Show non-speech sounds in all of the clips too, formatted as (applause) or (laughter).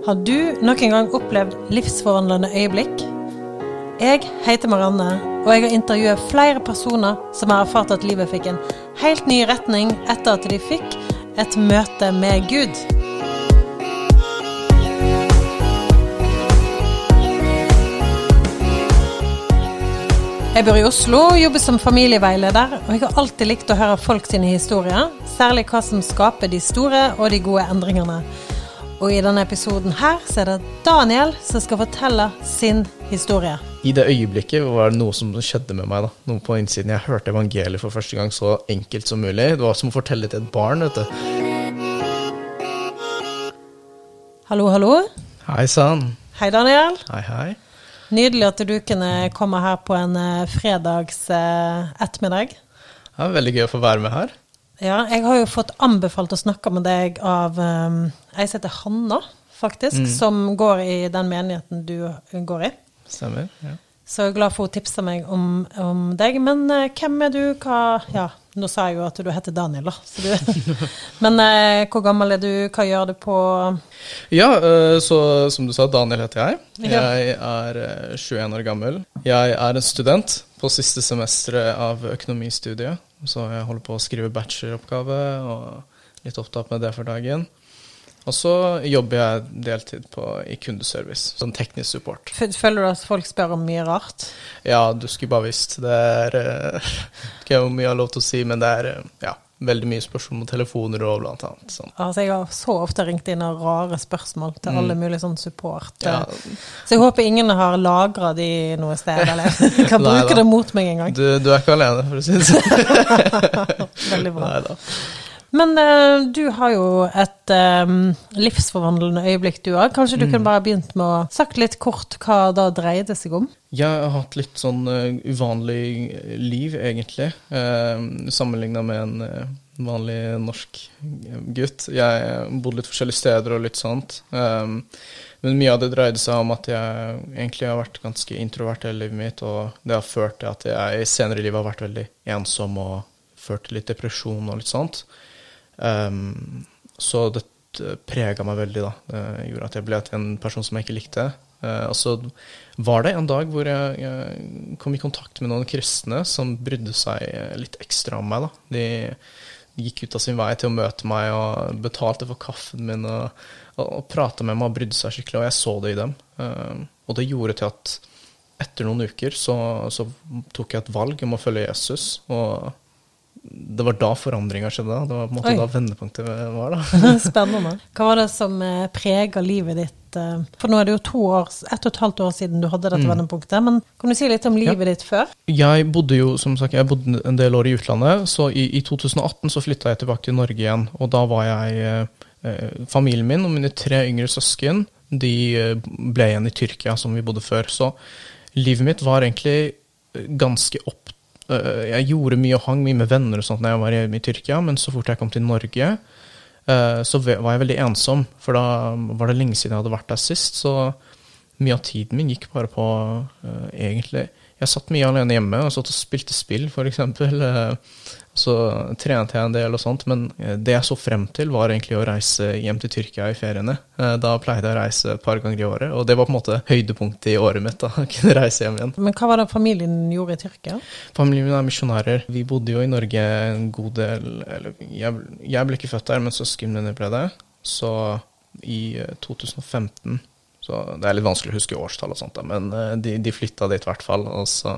Har du noen gang opplevd livsforvandlende øyeblikk? Jeg heter Marianne, og jeg har intervjuet flere personer som har erfart at livet fikk en helt ny retning etter at de fikk et møte med Gud. Jeg bor i Oslo og jobber som familieveileder, og jeg har alltid likt å høre folk sine historier, særlig hva som skaper de store og de gode endringene. Og i denne episoden her så er det Daniel som skal fortelle sin historie. I det øyeblikket var det noe som skjedde med meg. da, Noe på innsiden. Jeg hørte evangeliet for første gang så enkelt som mulig. Det var som å fortelle til et barn. vet du. Hallo, hallo. Hei sann. Hei, Daniel. Hei, hei. Nydelig at du kunne komme her på en eh, fredags eh, ettermiddag. Det er veldig gøy å få være med her. Ja, jeg har jo fått anbefalt å snakke med deg av um, ei som heter Hanna, faktisk, som går i den menigheten du går i. Stemmer. ja. Så jeg er glad for hun tipsa meg om, om deg. Men uh, hvem er du? Hva Ja, nå sa jeg jo at du heter Daniel, da. (laughs) Men uh, hvor gammel er du? Hva gjør du på Ja, uh, så som du sa, Daniel heter jeg. Ja. Jeg er øh, 21 år gammel. Jeg er en student på siste semesteret av økonomistudiet. Så jeg holder på å skrive bacheloroppgave og litt opptatt med det for dagen. Og så jobber jeg deltid på, i kundeservice, sånn teknisk support. Føler du at folk spør om mye rart? Ja, du skulle bare visst. Det er (laughs) Ikke mye jeg har lov til å si, men det er ja, veldig mye spørsmål om telefoner og blant annet. Sånn. Altså, jeg har så ofte ringt inn av rare spørsmål til alle mulige sånn support. Mm. Ja, Så jeg håper ingen har lagra de noe sted, eller (laughs) kan Nei bruke da. det mot meg en gang. du, du er ikke alene, for å si det sånn. (laughs) Veldig bra. Nei. Men uh, du har jo et eh, livsforvandlende øyeblikk, du òg. Kanskje du Mm. kunne bare begynt med å sagt litt kort hva det dreide seg om? Jeg har hatt litt sånn uh, uvanlig liv, egentlig. Uh, Sammenligna med en uh, vanlig norsk gutt. Jeg bodde litt forskjellige steder og litt sånt. Um, men mye av det dreide seg om at jeg egentlig har vært ganske introvert hele livet mitt, og det har ført til at jeg senere i livet har vært veldig ensom og ført til litt depresjon og litt sånt. Um, så dette prega meg veldig, da. Det gjorde at jeg ble til en person som jeg ikke likte. Eh, og så var det en dag hvor jeg, kom i kontakt med noen kristne som brydde seg eh, litt ekstra om meg. da. De, gikk ut av sin vei til å møte meg og betalte for kaffen min og, og, prata med meg og brydde seg skikkelig, og jeg så det i dem. Eh, og det gjorde til at etter noen uker så, så tok jeg et valg om å følge Jesus. og det var da forandringa skjedde. Det var på en måte Oi. da vendepunktet var. da. (laughs) Spennende. Hva var det som eh, prega livet ditt? eh, For nå er det jo to år, ett og et halvt år siden du hadde Mm. dette vendepunktet. Men kan du si litt om livet ditt før? Jeg bodde jo som sagt, jeg bodde en del år i utlandet, så i, i 2018 så flytta jeg tilbake til Norge igjen. Og da var jeg eh, eh, Familien min og mine tre yngre søsken de ble igjen i Tyrkia, som vi bodde før. Så livet mitt var egentlig ganske opp Jeg gjorde mye og hang mye med venner og sånt når jeg var i, i Tyrkia, men så fort jeg kom til Norge, eh, så var jeg veldig ensom. For da var det lenge siden jeg hadde vært der sist. Så mye av tiden min gikk bare på eh, egentlig Jeg satt mye alene hjemme og satt og spilte spill, f.eks. Uh, (laughs) så trente jeg en del og sånt. Men eh, det jeg så frem til, var egentlig å reise hjem til Tyrkia i feriene. Eh, da pleide jeg å reise et par ganger i året, og det var på en måte høydepunktet i året mitt. da, (laughs) å kunne reise hjem igjen. Men hva var det familien gjorde i Tyrkia? Familien min er misjonærer. Vi bodde jo i Norge en god del eller, jeg, jeg ble ikke født der, men søsknene mine ble det. Så i eh, 2015 så Det er litt vanskelig å huske årstall og sånt, da, men eh, de, de flytta dit i hvert fall. Og så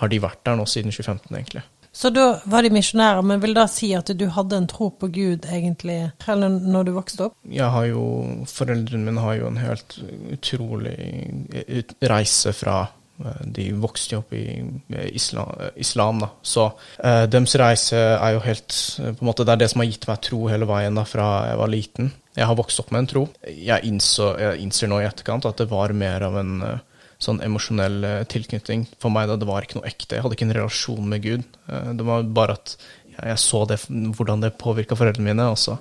har de vært der nå siden 2015, egentlig. Så da var de misjonærer, men vil da si at du hadde en tro på Gud egentlig eller når du vokste opp? Jeg har jo, Foreldrene mine har jo en helt utrolig ut- reise fra De vokste jo opp i eh, islam, islam da. Så eh, deres reise er jo helt eh, på en måte Det er det som har gitt meg tro hele veien da fra jeg var liten. Jeg har vokst opp med en tro. Jeg, innså, jeg innser nå i etterkant at det var mer av en eh, sånn emosjonell eh, tilknytning for meg. da Det var ikke noe ekte. Jeg hadde ikke en relasjon med Gud. Eh, Det var bare at jeg, så det, hvordan det påvirka foreldrene mine, og så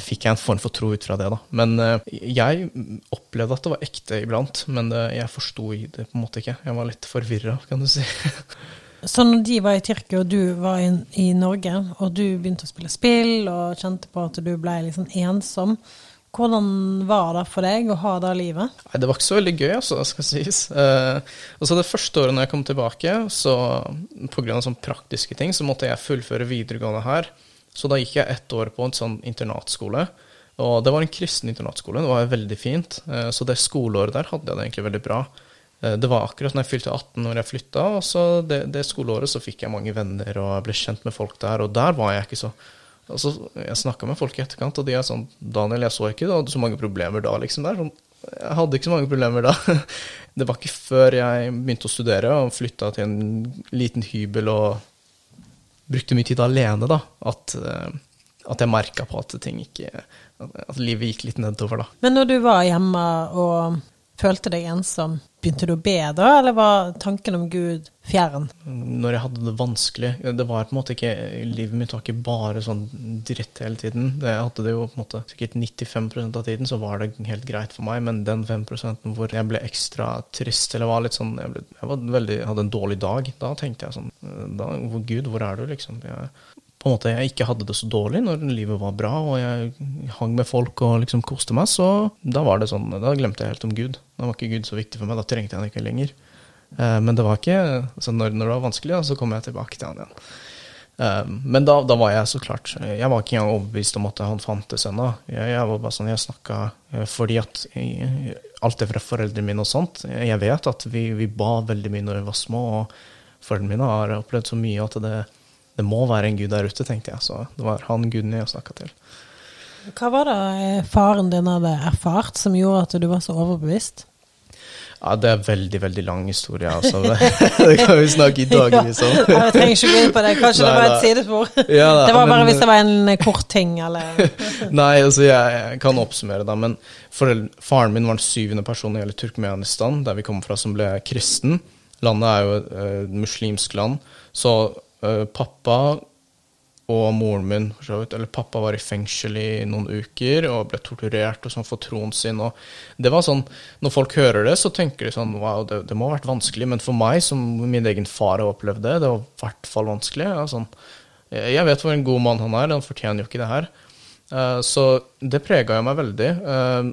fikk jeg en form for tro ut fra det. da. Men eh, jeg opplevde at det var ekte iblant, men jeg forsto det på en måte ikke. Jeg var litt forvirra, kan du si. (laughs) Så når de var i Tyrkia, og du var i, i Norge, og du begynte å spille spill og kjente på at du ble sånn ensom, Hvordan var det for deg å ha det livet? Nei, Det var ikke så veldig gøy, altså, skal sies. Eh, og så Det første året når jeg kom tilbake, så pga. sånne praktiske ting, så måtte jeg fullføre videregående her. Så da gikk jeg ett år på en sånn internatskole. Og det var en kristen internatskole, det var veldig fint. Eh, så det skoleåret der hadde jeg det egentlig veldig bra. Eh, det var akkurat når jeg fylte 18 når jeg flytta, og så det, det, skoleåret så fikk jeg mange venner og jeg ble kjent med folk der, og der var jeg ikke så altså, Jeg snakka med folk i etterkant, og de er sånn 'Daniel, jeg så ikke du hadde så mange problemer da', liksom. der. Sånn, jeg hadde ikke så mange problemer da. (laughs) Det var ikke før jeg begynte å studere og flytta til en liten hybel og brukte mye tid alene, da, at, eh, at jeg merka på at ting ikke At livet gikk litt nedover, da. Men når du var hjemme og følte deg ensom, begynte du å be da, eller var tanken om Gud fjern? Når jeg hadde det vanskelig Det var på en måte ikke Livet mitt var ikke bare sånn dritt hele tiden. Jeg hadde det jo på en måte Sikkert 95% av tiden så var det helt greit for meg, men den 5 hvor jeg ble ekstra trist, eller var litt sånn Jeg, ble, jeg veldig, hadde en dårlig dag, da tenkte jeg sånn da, Gud, hvor er du, liksom? Jeg, på en måte jeg ikke hadde det så dårlig når livet var bra og jeg hang med folk og liksom koste meg, så da var det sånn, da glemte jeg helt om Gud. Da var ikke Gud så viktig for meg, da trengte jeg han ikke lenger. Eh, men det var ikke, så når, når, det var vanskelig, så kom jeg tilbake til han igjen. Eh, men da, da, var jeg så klart Jeg var ikke engang overbevist om at han fantes ennå. Jeg, jeg, var bare sånn, jeg snakka eh, fordi at jeg, alt det fra foreldrene mine og sånt Jeg vet at vi, vi ba veldig mye når vi var små, og foreldrene mine har opplevd så mye at det det må være en gud der ute, tenkte jeg. Så det var han guden jeg snakka til. Hva var det eh, faren din hadde erfart som gjorde at du var så overbevist? Ja, Det er en veldig veldig lang historie. altså. (laughs) det kan vi snakke i dagevis om. ja, jeg trenger ikke gå inn på det. Kanskje Nei, det var et sidespor. (laughs) Ja, da, det var bare men, hvis det var en eh, kort ting, eller (laughs) Nei, altså jeg, jeg, kan oppsummere, da. Men faren min var den syvende personen i hele Turkmenistan, der vi kommer fra, som ble kristen. Landet er jo et uh, muslimsk land. Så Eh, pappa og moren min, eller pappa var i fengsel i noen uker og ble torturert og sånn for troen sin. og det var sånn, Når folk hører det, så tenker de sånn Wow, det, det må ha vært vanskelig. Men for meg, som min egen far har opplevd det, det var i hvert fall vanskelig. Ja, sånn, jeg vet hvor en god mann han er, han fortjener jo ikke det her. Uh, så det prega meg veldig.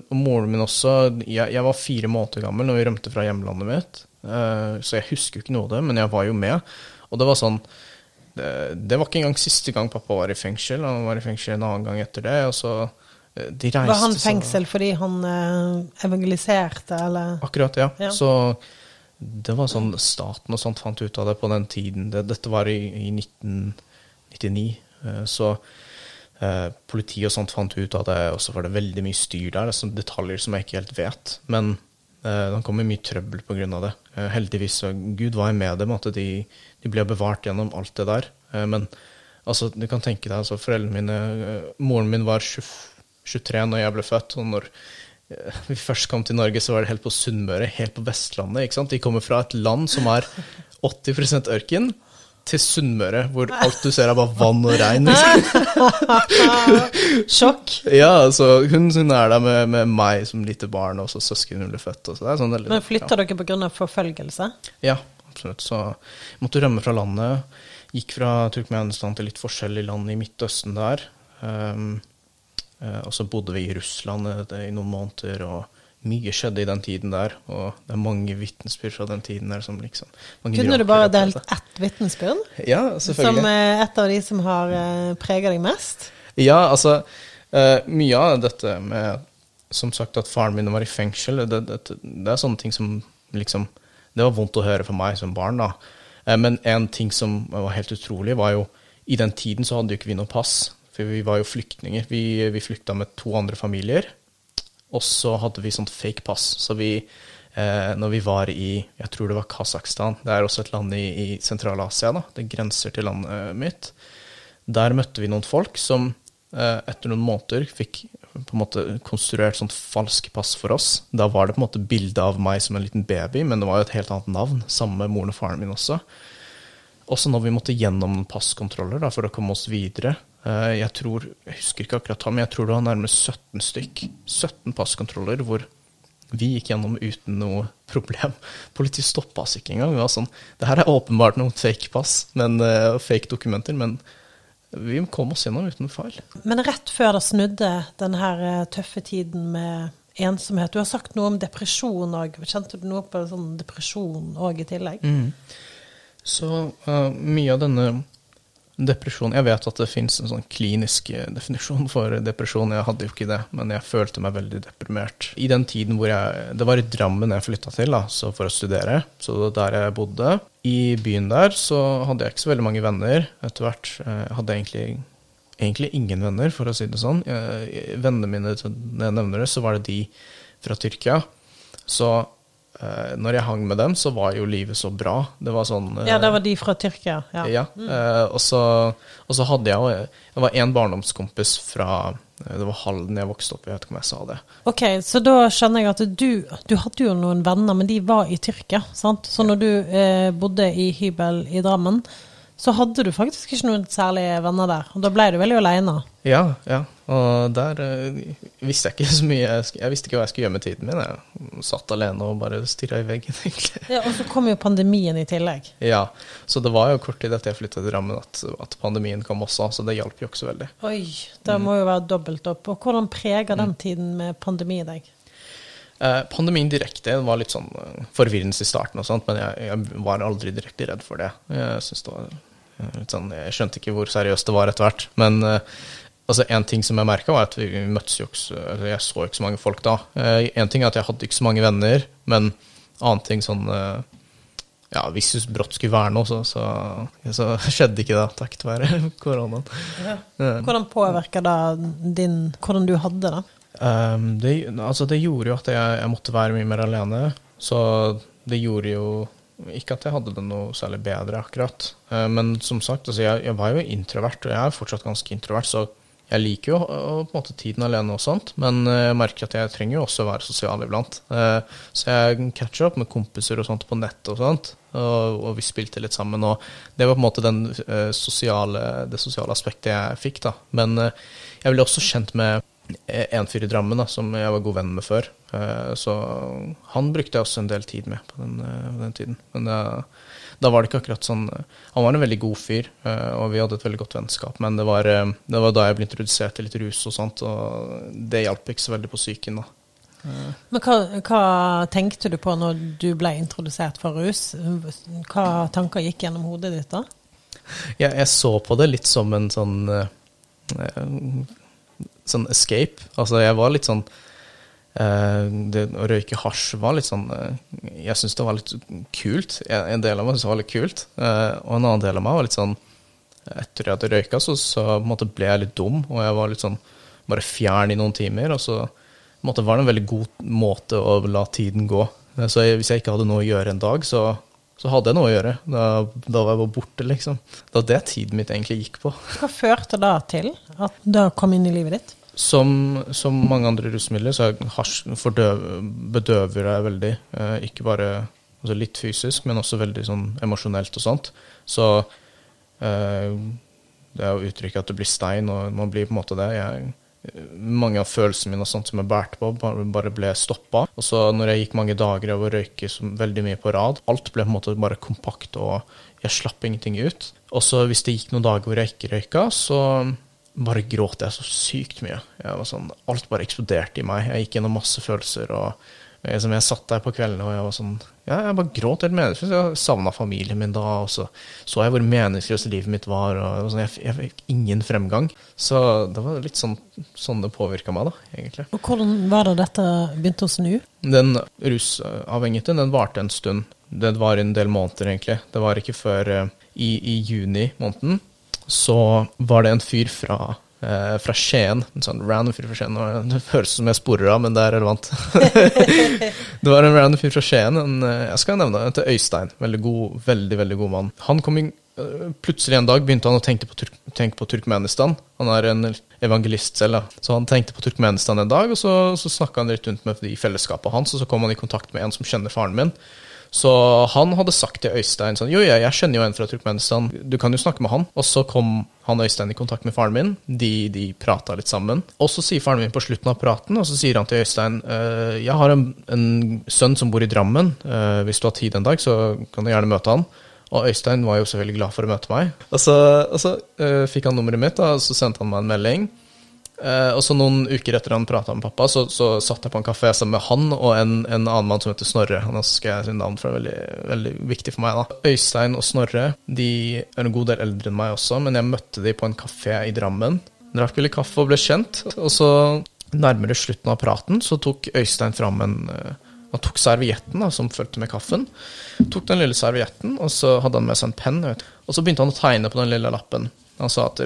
Og moren min også. Jeg, jeg, var fire måneder gammel når vi rømte fra hjemlandet mitt, så jeg husker jo ikke noe av det, men jeg var jo med. Og det var sånn det, det, var ikke engang siste gang pappa var i fengsel. Han var i fengsel en annen gang etter det. og så eh, de reiste, Var han fengsel så, fordi han eh, evangeliserte, eller? Akkurat, ja. ja. Så det var sånn staten og sånt fant ut av det på den tiden. Det, dette var i, i 1999. Eh, så eh, politiet og sånt fant ut av det, og så var det veldig mye styr der. Altså detaljer som jeg ikke helt vet. Men eh, det kom mye trøbbel pga. det. Eh, heldigvis. Så Gud var med dem, at de de ble bevart gjennom alt det der. Eh, men altså, du kan tenke deg, altså, foreldrene mine eh, Moren min var 20, 23 når jeg ble født. og når eh, vi først kom til Norge, så var det helt på Sunnmøre, helt på Vestlandet. ikke sant? De kommer fra et land som er 80% ørken, til Sunnmøre, hvor alt du ser er bare vann og regn. (laughs) Sjokk. Ja, altså, hun, hun er der med, med, meg som lite barn, og så søsken hun ble født. Så sånn, Men flytta ja. dere pga. forfølgelse? Ja, absolutt. Så måtte rømme fra landet. Gikk fra Turkmenistan til litt forskjellige land i Midtøsten der. Um, uh, og så bodde vi i Russland i noen måneder, og mye skjedde i den tiden der. Og det er mange vitnesbyrd fra den tiden der som liksom Kunne du bare delt ett vitnesbyrd? Ja, selvfølgelig. Som uh, et av de som har eh, prega deg mest? Ja, altså uh, Mye av dette med som sagt at faren min var i fengsel, det, det, det er sånne ting som liksom det var vondt å høre for meg som barn, da. Eh, men en ting som var helt utrolig, var jo I den tiden så hadde jo ikke vi noe pass, for vi var jo flyktninger. Vi, vi flykta med to andre familier, og så hadde vi sånt fake pass. Så vi, eh, når vi var i Jeg tror det var Kasakhstan, det er også et land i, i Sentral-Asia, da. Det grenser til landet mitt. Der møtte vi noen folk som eh, etter noen måneder fikk på en måte konstruert sånt falsk pass for oss. Da var det på en måte bilde av meg som en liten baby, men det var jo et helt annet navn. Samme med moren og faren min også. Også når vi måtte gjennom passkontroller da, for å komme oss videre. Eh, jeg tror, jeg husker ikke akkurat han, men jeg tror det var nærmere 17 stykk. 17 passkontroller hvor vi gikk gjennom uten noe problem. (laughs) Politiet stoppa oss ikke engang. Vi var sånn, det her er åpenbart noen fake pass, men, og fake dokumenter, men vi kom oss gjennom uten feil. Men rett før det snudde, den her eh, tøffe tiden med ensomhet Du har sagt noe om depresjon òg. Kjente du noe på sånn depresjon òg i tillegg? Mm. Så uh, mye av denne depresjonen Jeg vet at det fins en sånn klinisk eh, definisjon for depresjon. Jeg hadde jo ikke det, men jeg følte meg veldig deprimert. I den tiden hvor jeg Det var i Drammen jeg flytta til da, for å studere. Så det var der jeg bodde. I byen der så hadde jeg ikke så veldig mange venner etter hvert. Jeg hadde egentlig egentlig ingen venner, for å si det sånn. Vennene mine, når jeg nevner det, så var det de fra Tyrkia. Så eh, når jeg hang med dem, så var jo livet så bra. Det var sånn eh, Ja, det var de fra Tyrkia. Ja. ja mm. eh, og, så, og, så, hadde jeg jo Det var én barndomskompis fra eh, det var Halden jeg vokste opp i, jeg vet ikke om jeg sa det. Ok, Så da skjønner jeg at du, du hadde jo noen venner, men de var i Tyrkia, sant? Så når du eh, bodde i hybel i Drammen, så hadde du faktisk ikke noen særlige venner der. Og da ble du veldig aleine. Ja, ja. Og der uh, visste jeg ikke så mye. Jeg visste ikke hva jeg skulle gjøre med tiden min. Jeg satt alene og bare stirra i veggen, (laughs) egentlig. Ja, Og så kom jo pandemien i tillegg. Ja, så det var jo kort tid etter jeg flytta til Drammen at, at, pandemien kom også, så det hjalp jo ikke så veldig. Oi, det mm. må jo være dobbelt opp. Og hvordan preger den mm. tiden med pandemi deg? Eh, pandemien direkte var litt sånn uh, forvirrende i starten, og sånt, men jeg, jeg, var aldri direkte redd for det. Jeg synes det var Sånn, jeg skjønte ikke hvor seriøst det var etter hvert. Men uh, altså, en ting som jeg merka, var at vi møttes jo ikke altså, Jeg så ikke så mange folk da. Én en ting er at jeg hadde ikke så mange venner, men annen ting sånn uh, ja, hvis brått skulle være noe, så, så, så (laughs) skjedde ikke det takket være (laughs) koronaen. Ja. Hvordan påvirka det din Hvordan du hadde det? Um, det, altså det gjorde jo at jeg, jeg, måtte være mye mer alene. Så det gjorde jo ikke at jeg hadde det noe særlig bedre, akkurat. Uh, men som sagt, altså jeg, jeg, var jo introvert, og jeg er fortsatt ganske introvert, så jeg liker jo på en måte tiden alene og sånt, men eh, jeg merker at jeg trenger jo også å være sosial iblant. Eh, så jeg catcher opp med kompiser og sånt på nett og sånt, og, og vi spilte litt sammen. Og det var på en måte den sosiale, det sosiale aspektet jeg fikk, da. Men jeg ble også kjent med en fyr i Drammen da, som jeg var god venn med før. Eh, så han brukte jeg også en del tid med på den, eh, den tiden. Men da, da, var det ikke akkurat sånn Han var en veldig god fyr, eh, og vi hadde et veldig godt vennskap. Men det var, det var da jeg ble introdusert til litt rus og sånt, og det hjalp ikke så veldig på psyken da. Men hva, hva, tenkte du på når du ble introdusert for rus? Hva tanker gikk gjennom hodet ditt da? Ja, jeg så på det litt som en sånn sånn escape. Altså, jeg var litt sånn det, Å røyke hasj var litt sånn uh, Jeg syntes det var litt kult. En del av meg syntes det var litt kult, uh, og en annen del av meg var litt sånn Etter at jeg hadde røyka, så, så ble jeg litt dum, og jeg var litt sånn bare fjern i noen timer. Og så måte, var det en veldig god måte å la tiden gå. Så hvis jeg ikke hadde noe å gjøre en dag, så så hadde jeg noe å gjøre. Da, da var jeg bare borte, liksom. Det var det tiden mitt egentlig gikk på. Hva førte da til at det kom inn i livet ditt? Som, som mange andre rusmidler, så hasj bedøver deg veldig. Eh, ikke bare altså litt fysisk, men også veldig sånn emosjonelt og sånt. Så eh, det er jo uttrykket at du blir stein, og man blir på en måte det. Jeg mange av følelsene mine og sånt som jeg bærte på, bare ble stoppa. Og så når jeg gikk mange dager av å røyke veldig mye på rad, alt ble på en måte bare kompakt, og jeg slapp ingenting ut. Og så hvis det gikk noen dager hvor jeg ikke røyka, så bare gråt jeg så sykt mye. Sånn, alt bare eksploderte i meg. Jeg gikk gjennom masse følelser. og liksom, jeg satt der på kveldene og jeg var sånn Ja, jeg bare gråt helt meningsløst. Jeg savna familien min da, og så så jeg hvor meningsløst livet mitt var. og sånn, jeg, jeg fikk ingen fremgang. Så det var litt sånn, sånn det påvirka meg, da, egentlig. Og hvordan var det dette begynte å snu? Den rusavhengigheten, den varte en stund. Det var en del måneder, egentlig. Det var ikke før uh, i, i juni måneden så var det en fyr fra eh, fra Skien. En sånn random fyr fra Skien. Det høres ut som jeg sporer av, men det er relevant. (laughs) det var en random fyr fra Skien. En, eh, jeg skal nevne det til Øystein. Veldig god, veldig, veldig god mann. Han kom inn eh, Plutselig en dag begynte han å tenke på, Turk tenke på Turkmenistan. Han er en evangelist selv, da. så han tenkte på Turkmenistan en dag, og så, så snakka han litt rundt med de fellesskapet hans, og så kom han i kontakt med en som kjenner faren min. Så han hadde sagt til Øystein sånn Jo, jeg, jeg kjenner jo en fra Turkmenistan, du kan jo snakke med han. Og så kom han Øystein i kontakt med faren min, de, de prata litt sammen. Og så sier faren min på slutten av praten, og så sier han til Øystein «Eh, jeg har en, en sønn som bor i Drammen, eh, hvis du har tid en dag, så kan du gjerne møte han. Og Øystein var jo selvfølgelig glad for å møte meg. Og så, og så uh, fikk han nummeret mitt, og så sendte han meg en melding. Uh, og så noen uker etter han prata med pappa, så, så satt jeg på en kafé sammen med han og en, en annen mann som heter Snorre. Han skal jeg si navn for, det er veldig, veldig viktig for meg. da. Øystein og Snorre de er en god del eldre enn meg også, men jeg møtte de på en kafé i Drammen. Drakk litt kaffe og ble kjent. Og så, nærmere slutten av praten, så tok Øystein fram en uh, han tok servietten da, som fulgte med kaffen. Tok den lille servietten, og så hadde han med seg en penn. Og så begynte han å tegne på den lille lappen. Han sa at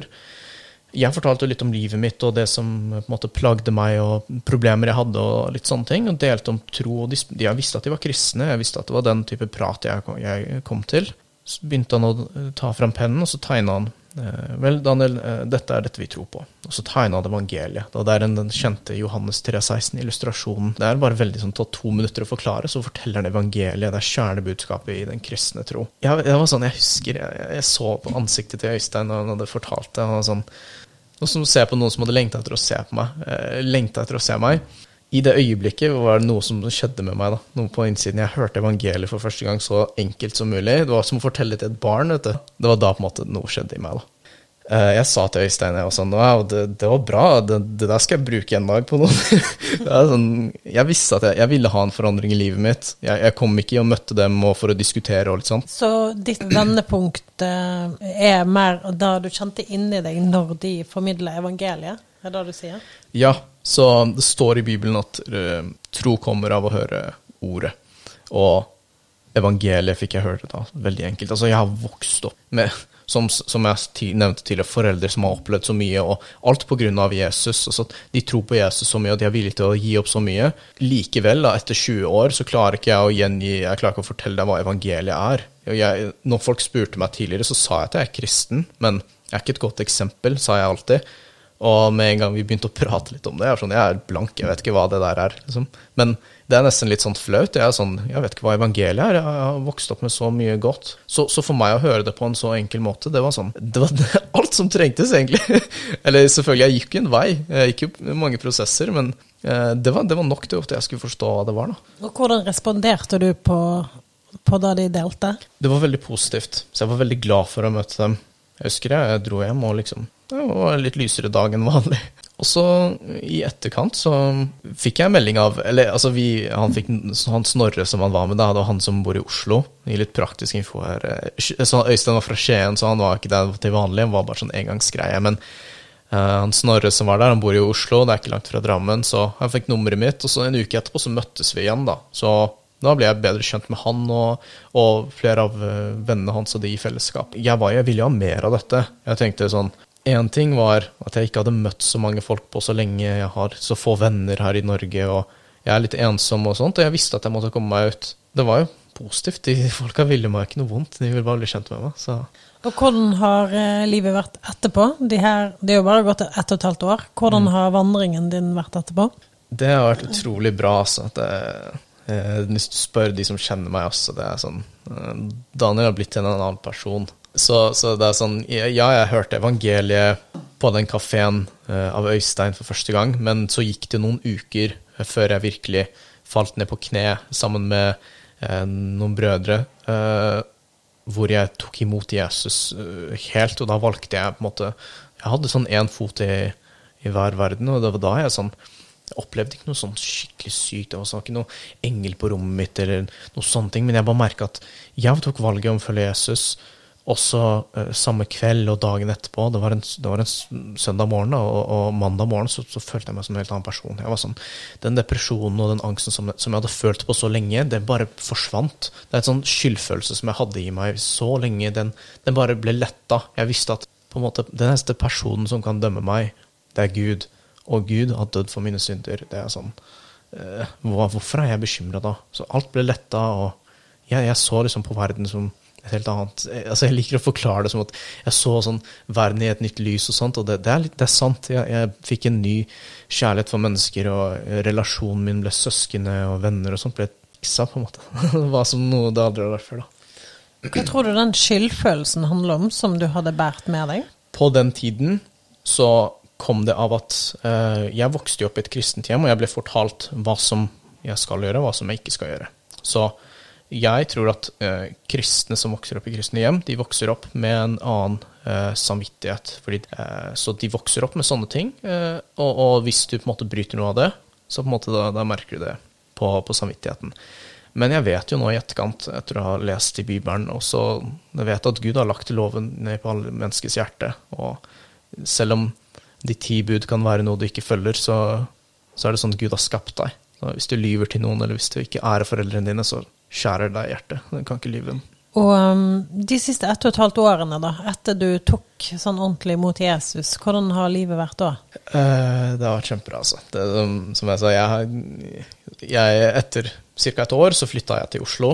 jeg fortalte litt om livet mitt og det som på en måte plagde meg, og problemer jeg hadde, og litt sånne ting. Og delte om tro. og de, Jeg visste at de var kristne, jeg visste at det var den type prat jeg, jeg kom til. Så begynte han å ta fram pennen, og så tegna han Eh, vel, Daniel, eh, dette er dette vi tror på. Og så tegna han evangeliet. Da det er den, den kjente Johannes 316-illustrasjonen. Det er bare veldig sånn, tatt to minutter å forklare, så forteller han evangeliet. Det er kjernebudskapet i den kristne tro. Jeg, jeg var sånn, jeg husker, jeg, jeg, så på ansiktet til Øystein da han hadde fortalt det. Han var sånn, Noe som ser se på noen som hadde lengta etter å se på meg. Eh, lengta etter å se meg i det øyeblikket var det noe som skjedde med meg. da, Noe på innsiden. Jeg hørte evangeliet for første gang så enkelt som mulig. Det var som å fortelle til et barn. vet du. Det var da på en måte noe skjedde i meg. da. Eh, jeg sa til Øystein jeg var sånn, wow, det, det var bra, det, det, der skal jeg bruke en dag på noe. (laughs) sånn, jeg visste at jeg, jeg, ville ha en forandring i livet mitt. Jeg, jeg kom ikke og møtte dem for å diskutere og litt sånn. Så ditt (clears throat) vendepunkt eh, er mer da du kjente inni deg når de formidler evangeliet? Er det det du sier? Ja, så det står i Bibelen at uh, tro kommer av å høre ordet. Og evangeliet fikk jeg høre da, veldig enkelt. Altså, jeg har vokst opp med, som, som jeg nevnte tidligere, foreldre som har opplevd så mye, og alt av Jesus. Altså, de tror på Jesus så mye, og de er villige til å gi opp så mye. Likevel, da, etter 20 år, så klarer ikke jeg å gjengi Jeg klarer ikke å fortelle deg hva evangeliet er. Jeg, når folk spurte meg tidligere, så sa jeg at jeg er kristen, men jeg er ikke et godt eksempel, sa jeg alltid. Og med en gang vi begynte å prate litt om det, jeg er sånn, jeg er blank, jeg vet ikke hva det der er. Liksom. Men det er nesten litt sånn flaut. Jeg er sånn, jeg vet ikke hva evangeliet er. Jeg har vokst opp med så mye godt. Så, så, for meg å høre det på en så enkel måte, det var sånn Det var (laughs) alt som trengtes, egentlig. (laughs) Eller selvfølgelig, jeg gikk jo en vei. Jeg gikk jo mange prosesser, men eh, det var, det var nok til at jeg skulle forstå hva det var. da. Og Hvordan responderte du på, på da de delte? Det var veldig positivt. Så jeg var veldig glad for å møte dem. Jeg husker jeg, jeg dro hjem og liksom en litt lysere dag enn vanlig. Og så i etterkant så fikk jeg melding av Eller altså vi, han fikk han Snorre som han var med, da, det var han som bor i Oslo. I litt praktisk info her. Så Øystein var fra Skien, så han var ikke der til vanlig. Han var bare sånn engangsgreie. Men uh, han Snorre som var der, han bor i Oslo, det er ikke langt fra Drammen. Så han fikk nummeret mitt, og så en uke etterpå så møttes vi igjen, da. Så da ble jeg bedre kjent med han og, og flere av uh, vennene hans og de i fellesskap. Jeg, var, jeg ville jo ha mer av dette. Jeg tenkte sånn Én ting var at jeg ikke hadde møtt så mange folk på så lenge. Jeg har så få venner her i Norge, og jeg er litt ensom og sånt. Og jeg visste at jeg måtte komme meg ut. Det var jo positivt. De folka ville meg ikke noe vondt. De ville bare bli kjent med meg. Så. Og hvordan har eh, livet vært etterpå? De her, det er jo bare gått ett og et halvt år. Hvordan mm. har vandringen din vært etterpå? Det har vært utrolig bra. altså. Det, eh, hvis du spør de som kjenner meg også, det er sånn eh, Daniel har blitt en annen person. Så, så, det er sånn Ja, jeg hørte evangeliet på den kafeen uh, av Øystein for første gang, men så gikk det noen uker uh, før jeg virkelig falt ned på kne sammen med eh, noen brødre, hvor jeg tok imot Jesus helt, og da valgte jeg på en måte Jeg hadde sånn én fot i, i hver verden, og det var da jeg sånn jeg opplevde ikke noe sånn skikkelig sykt. Det var sånn, ikke noe engel på rommet mitt, eller noe sånne ting, men jeg bare merka at jeg tok valget om å følge Jesus også uh, samme kveld og dagen etterpå, det var en, det var en søndag morgen, og, og, mandag morgen så, så, følte jeg meg som en helt annen person. Jeg var sånn, Den depresjonen og den angsten som, som, jeg hadde følt på så lenge, det bare forsvant. Det er et sånn skyldfølelse som jeg hadde i meg så lenge. Den, den bare ble letta. Jeg visste at på en måte, den neste personen som kan dømme meg, det er Gud. Og Gud har dødd for mine synder. Det er sånn uh, Hvorfor er jeg bekymra da? Så alt ble letta, og jeg, jeg så liksom på verden som et helt annet altså Jeg liker å forklare det som at jeg så sånn verden i et nytt lys og sånt, og det, det, er, litt, det er, sant. Jeg, jeg, fikk en ny kjærlighet for mennesker, og relasjonen min ble søskne og venner og sånt ble fiksa, på en måte. (laughs) det var som noe det aldri har vært før, da. Hva tror du den skyldfølelsen handler om, som du hadde båret med deg? På den tiden så kom det av at uh, jeg vokste jo opp i et kristent hjem, og jeg ble fortalt hva som jeg skal gjøre, hva som jeg ikke skal gjøre. Så jeg tror at eh, kristne som vokser opp i kristne hjem, de vokser opp med en annen eh, samvittighet. Fordi, eh, så de vokser opp med sånne ting, eh, og, og, hvis du på en måte bryter noe av det, så på en måte da, da merker du det på, på, samvittigheten. Men jeg vet jo nå i etterkant, etter å ha lest i Bibelen, også jeg vet at Gud har lagt loven ned på alle menneskers hjerte. Og selv om de ti bud kan være noe du ikke følger, så, så er det sånn at Gud har skapt deg. Så hvis du lyver til noen, eller hvis du ikke ærer foreldrene dine, så skjærer deg i hjertet. Den kan ikke lyve. Og um, de siste ett og et halvt årene, da, etter du tok sånn ordentlig mot Jesus, hvordan har livet vært da? Eh, det har vært kjempebra, altså. Det, som jeg sa, jeg, jeg etter ca. et år så flytta jeg til Oslo.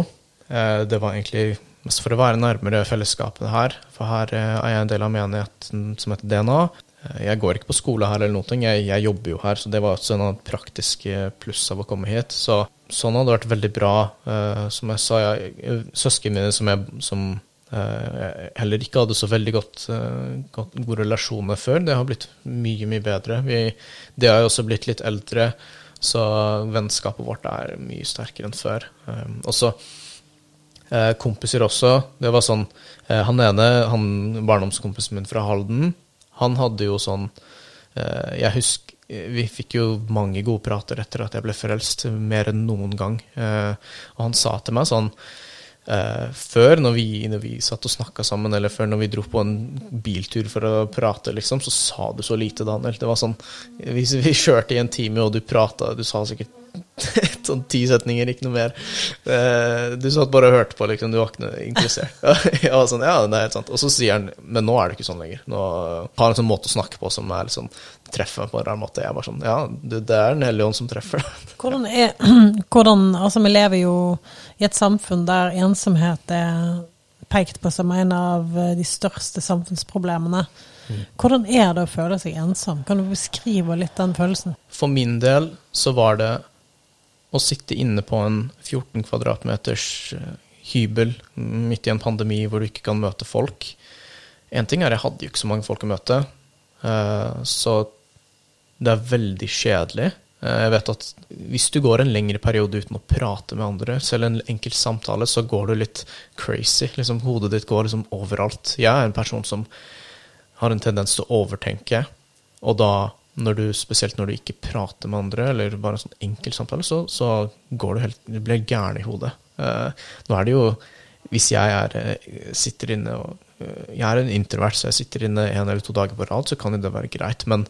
Eh, det var egentlig mest for å være nærmere fellesskapet her. For her eh, er jeg en del av menigheten som heter DNA. Eh, jeg går ikke på skole her, eller noe, jeg, jeg jobber jo her, så det var også en praktisk pluss av å komme hit. Så sånn hadde vært veldig bra. Uh, som jeg sa, jeg, søsknene mine som, jeg, som uh, heller ikke hadde så veldig godt, uh, godt, relasjon med før, det har blitt mye, mye bedre. Vi, det har jo også blitt litt eldre, så vennskapet vårt er mye sterkere enn før. Um, og så kompiser også. Det var sånn Han ene, han barndomskompisen min fra Halden, han hadde jo sånn Jeg husker vi fikk jo mange gode prater etter at jeg ble frelst, mer enn noen gang. Eh, og han sa til meg sånn eh, Før, når vi, når vi satt og snakka sammen, eller før når vi dro på en biltur for å prate, liksom, så sa du så lite, Daniel. Det var sånn Vi, vi kjørte i en time, og du prata, du sa sikkert (laughs) sånn ti setninger, ikke noe mer. Uh, du satt bare og hørte på, liksom. Du var ikke interessert. (laughs) Jeg sånn, ja, det er helt sant. Og så sier han men nå er det ikke sånn lenger. Nå har han en sånn måte å snakke på som er liksom, treffer meg på en rar måte. Jeg er bare sånn, ja, det er Den hellige ånd som treffer. Hvordan er (clears throat) hvordan, Altså, vi lever jo i et samfunn der ensomhet er pekt på som en av de største samfunnsproblemene. Mm. Hvordan er det å føle seg ensom? Kan du beskrive litt den følelsen? For min del så var det å sitte inne på en 14 kvadratmeters eh, hybel midt i en pandemi hvor du ikke kan møte folk. En ting er jeg hadde jo ikke så mange folk å møte, eh, så det er veldig kjedelig. Eh, jeg vet at hvis du går en lengre periode uten å prate med andre, selv en enkel samtale, så går du litt crazy. Liksom, hodet ditt går liksom overalt. Jeg er en person som har en tendens til å overtenke, og da når du, spesielt når du ikke prater med andre, eller bare en sånn enkel samtale, så, så går du helt, du blir gæren i hodet. Uh, nå er det jo Hvis jeg er, eh, sitter inne og Jeg er en introvert, så jeg sitter inne en eller to dager på rad, så kan det være greit. Men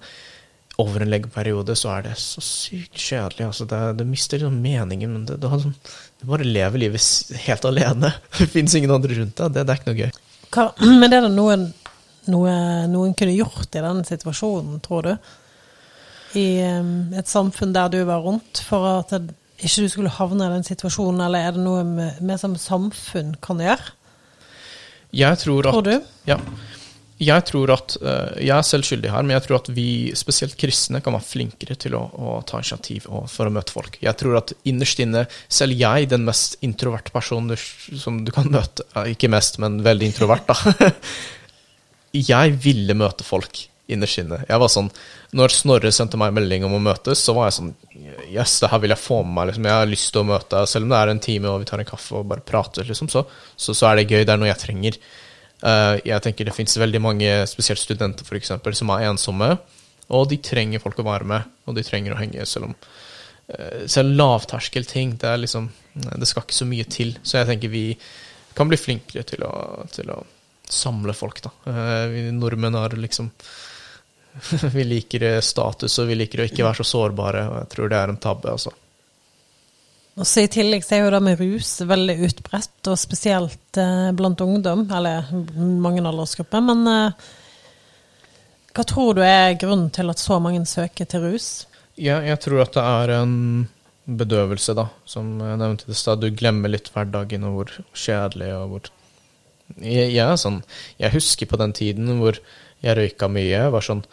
over en lengre periode så er det så sykt kjedelig. Altså det, det mister liksom meningen. Men det, det sånn, du bare lever livet helt alene. (laughs) Det fins ingen andre rundt deg. Det, det, er ikke noe gøy. Hva, (clears throat) men er det noen, noe, noen kunne gjort i den situasjonen, tror du? i et samfunn der du var rundt, for at ikke du skulle havne i den situasjonen, eller er det noe vi som samfunn kan gjøre? Jeg tror at Tror du? Ja. Jeg tror at uh, Jeg er selv skyldig her, men jeg tror at vi, spesielt kristne, kan være flinkere til å, å ta initiativ for å møte folk. Jeg tror at innerst inne, selv jeg, den mest introverte personen som du kan møte Ikke mest, men veldig introvert, da. (laughs) jeg ville møte folk innerst inne. Jeg var sånn, Når Snorre sendte meg melding om å møtes, så var jeg sånn Yes, det her vil jeg få med meg. Liksom. Jeg har lyst til å møte deg. Selv om det er en time og vi tar en kaffe og bare prater, liksom, så, så, så er det gøy. Det er noe jeg trenger. Uh, jeg tenker Det fins veldig mange, spesielt studenter for eksempel, som er ensomme. Og de trenger folk å være med, og de trenger å henge, selv om uh, Selv lavterskelting, det liksom Det skal ikke så mye til. Så jeg tenker vi kan bli flinkere til å, til å samle folk, da. Uh, vi nordmenn har liksom (laughs) vi liker status, og vi liker å ikke være så sårbare. og Jeg tror det er en tabbe, altså. Og så I tillegg så er jo det med rus veldig utbredt, og spesielt eh, blant ungdom, eller mange aldersgrupper. Men eh, hva tror du er grunnen til at så mange søker til rus? Ja, jeg tror at det er en bedøvelse, da. Som jeg nevnte i stad. Du glemmer litt hverdagen og hvor kjedelig og hvor jeg, jeg, sånn, jeg husker på den tiden hvor jeg røyka mye. var sånn,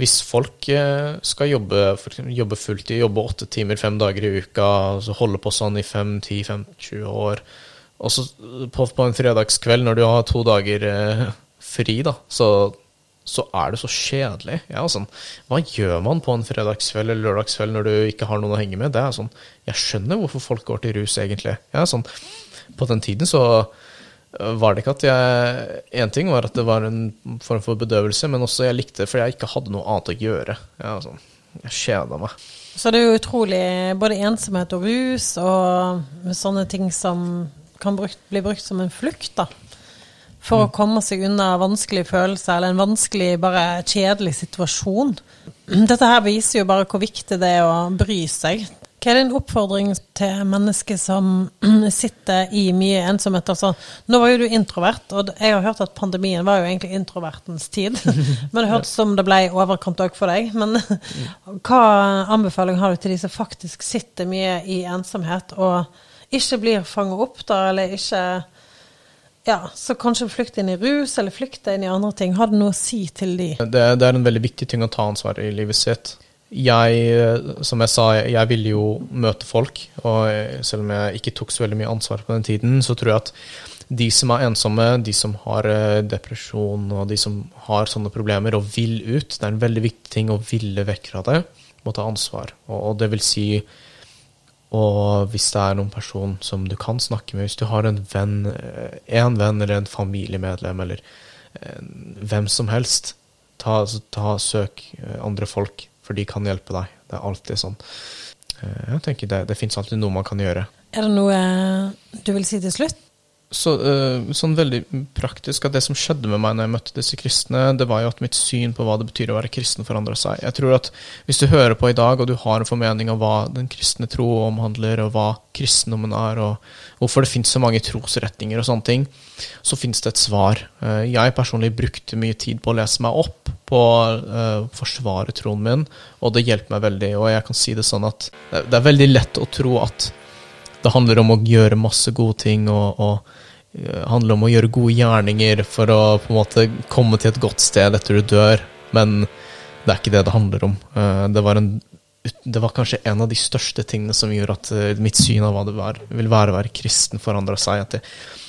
Hvis folk eh, skal jobbe, jobbe fulltid, jobbe åtte timer fem dager i uka, så holde på sånn i fem, ti, fem, 20 år Og så på, på, en fredagskveld, når du har to dager eh, fri, da, så så er det så kjedelig. Ja, sånn, hva gjør man på en fredagskveld eller lørdagskveld når du ikke har noen å henge med? Det er sånn, Jeg skjønner hvorfor folk går til rus, egentlig. Ja, sånn, på den tiden så var det ikke at jeg En ting var at det var en form for bedøvelse, men også jeg likte det fordi jeg ikke hadde noe annet å gjøre. Jeg, sånn, jeg kjeda meg. Så det er jo utrolig både ensomhet og rus og sånne ting som kan brukt, bli brukt som en flukt, da. For å komme seg unna vanskelige følelser eller en vanskelig, bare kjedelig situasjon. (clears throat) Dette her viser jo bare hvor viktig det er å bry seg. Hva er din oppfordring til mennesker som (clears throat) sitter i mye ensomhet? Altså, nå var jo du introvert, og jeg har hørt at pandemien var jo egentlig introvertens tid. (laughs) Men det hørtes som det ble overkant òg for deg. Men (laughs) hva anbefaling har du til de som faktisk sitter mye i ensomhet, og ikke blir fanget opp, da, eller ikke ja, så kanskje flykte inn i rus, eller flykte inn i andre ting. Har du noe å si til de? Det, det er en veldig viktig ting å ta ansvar i livet sitt. Jeg, som jeg sa, jeg ville jo møte folk, og selv om jeg ikke tok så veldig mye ansvar på den tiden, så tror jeg at de som er ensomme, de som har eh, depresjon og de som har sånne problemer og vil ut, det er en veldig viktig ting å ville vekk fra det, må ta ansvar. Og, det vil si og hvis det er noen person som du kan snakke med, hvis du har en venn, eh, en venn eller en familiemedlem eller hvem som helst, ta, ta søk eh, andre folk, for de kan hjelpe deg. Det er alltid sånn. Eh, jeg tenker Det, det fins alltid noe man kan gjøre. Er det noe du vil si til slutt? Så, uh, sånn veldig praktisk at det som skjedde med meg når jeg møtte disse kristne, det var jo at mitt syn på hva det betyr å være kristen, forandra seg. Jeg tror at hvis du hører på i dag, og du har en formening av hva den kristne tro omhandler, og hva kristendommen er, og hvorfor det finnes så mange trosretninger og sånne ting, så finnes det et svar. Uh, jeg personlig brukte mye tid på å lese meg opp på å uh, forsvare troen min, og det hjelper meg veldig. Og jeg kan si det sånn at det er veldig lett å tro at det handler om å gjøre masse gode ting og, og Eh, handler om å gjøre gode gjerninger for å på en måte komme til et godt sted etter du dør, men det er ikke det det handler om. Eh, det var, en, det var kanskje en av de største tingene som gjorde at eh, mitt syn av hva det var, vil være å være kristen, forandra seg. At jeg,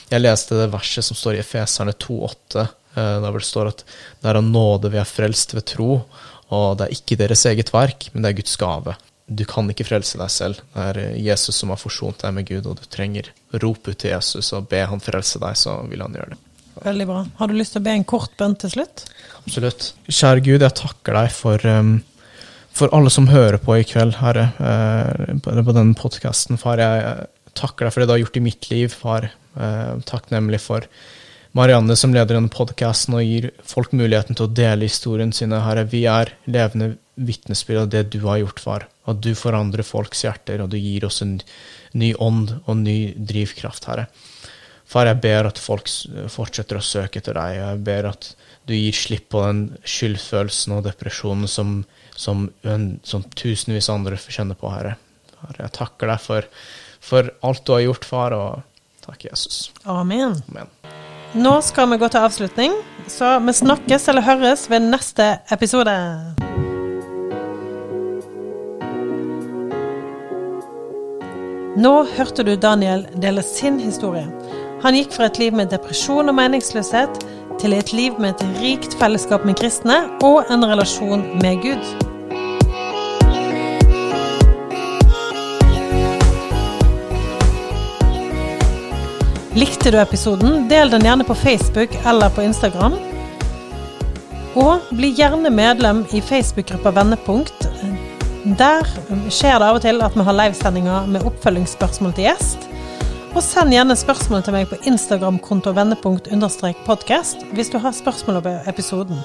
jeg, leste det verset som står i Efeserne 2,8, der det står at det er av nåde vi er frelst ved tro, og det er ikke deres eget verk, men det er Guds gave du kan ikke frelse deg selv. Det er Jesus som har forsont deg med Gud, og du trenger å rope ut til Jesus og be han frelse deg, så vil han gjøre det. Veldig bra. Har du lyst til å be en kort bønn til slutt? Absolutt. Kjære Gud, jeg takker deg for, um, for alle som hører på i kveld, Herre, uh, på denne podkasten. Far, jeg takker deg for det du har gjort i mitt liv, far. Takknemlig for Marianne som leder denne podkasten og gir folk muligheten til å dele historien sine. Herre, vi er levende vitnesbyrd av det du har gjort, far. At du forandrer folks hjerter, og du gir oss en ny ånd og ny drivkraft, Herre. Far, jeg ber at folk fortsetter å søke etter deg. og Jeg ber at du gir slipp på den skyldfølelsen og depresjonen som, som, som tusenvis andre kjenner på, Herre. Herre jeg takker deg for, for, alt du har gjort, far, og takk, Jesus. Amen. Amen. Nå skal vi gå til avslutning, så vi snakkes eller høres ved neste episode. Nå hørte du Daniel dele sin historie. Han gikk fra et liv med depresjon og meningsløshet til et liv med et rikt fellesskap med kristne og en relasjon med Gud. Likte du episoden, del den gjerne på Facebook eller på Instagram. Og bli gjerne medlem i Facebook-gruppa Vendepunkt der skjer det av og til at vi har livesendinger med oppfølgingsspørsmål til gjest. Og send gjerne spørsmål til meg på Instagram-konto vendepunkt-podkast hvis du har spørsmål om episoden.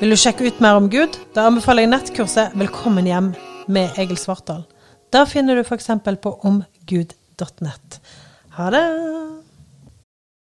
Vil du sjekke ut mer om Gud? Da anbefaler jeg nettkurset 'Velkommen hjem' med Egil Svartdal. Da finner du f.eks. på omgud.nett. Ha det!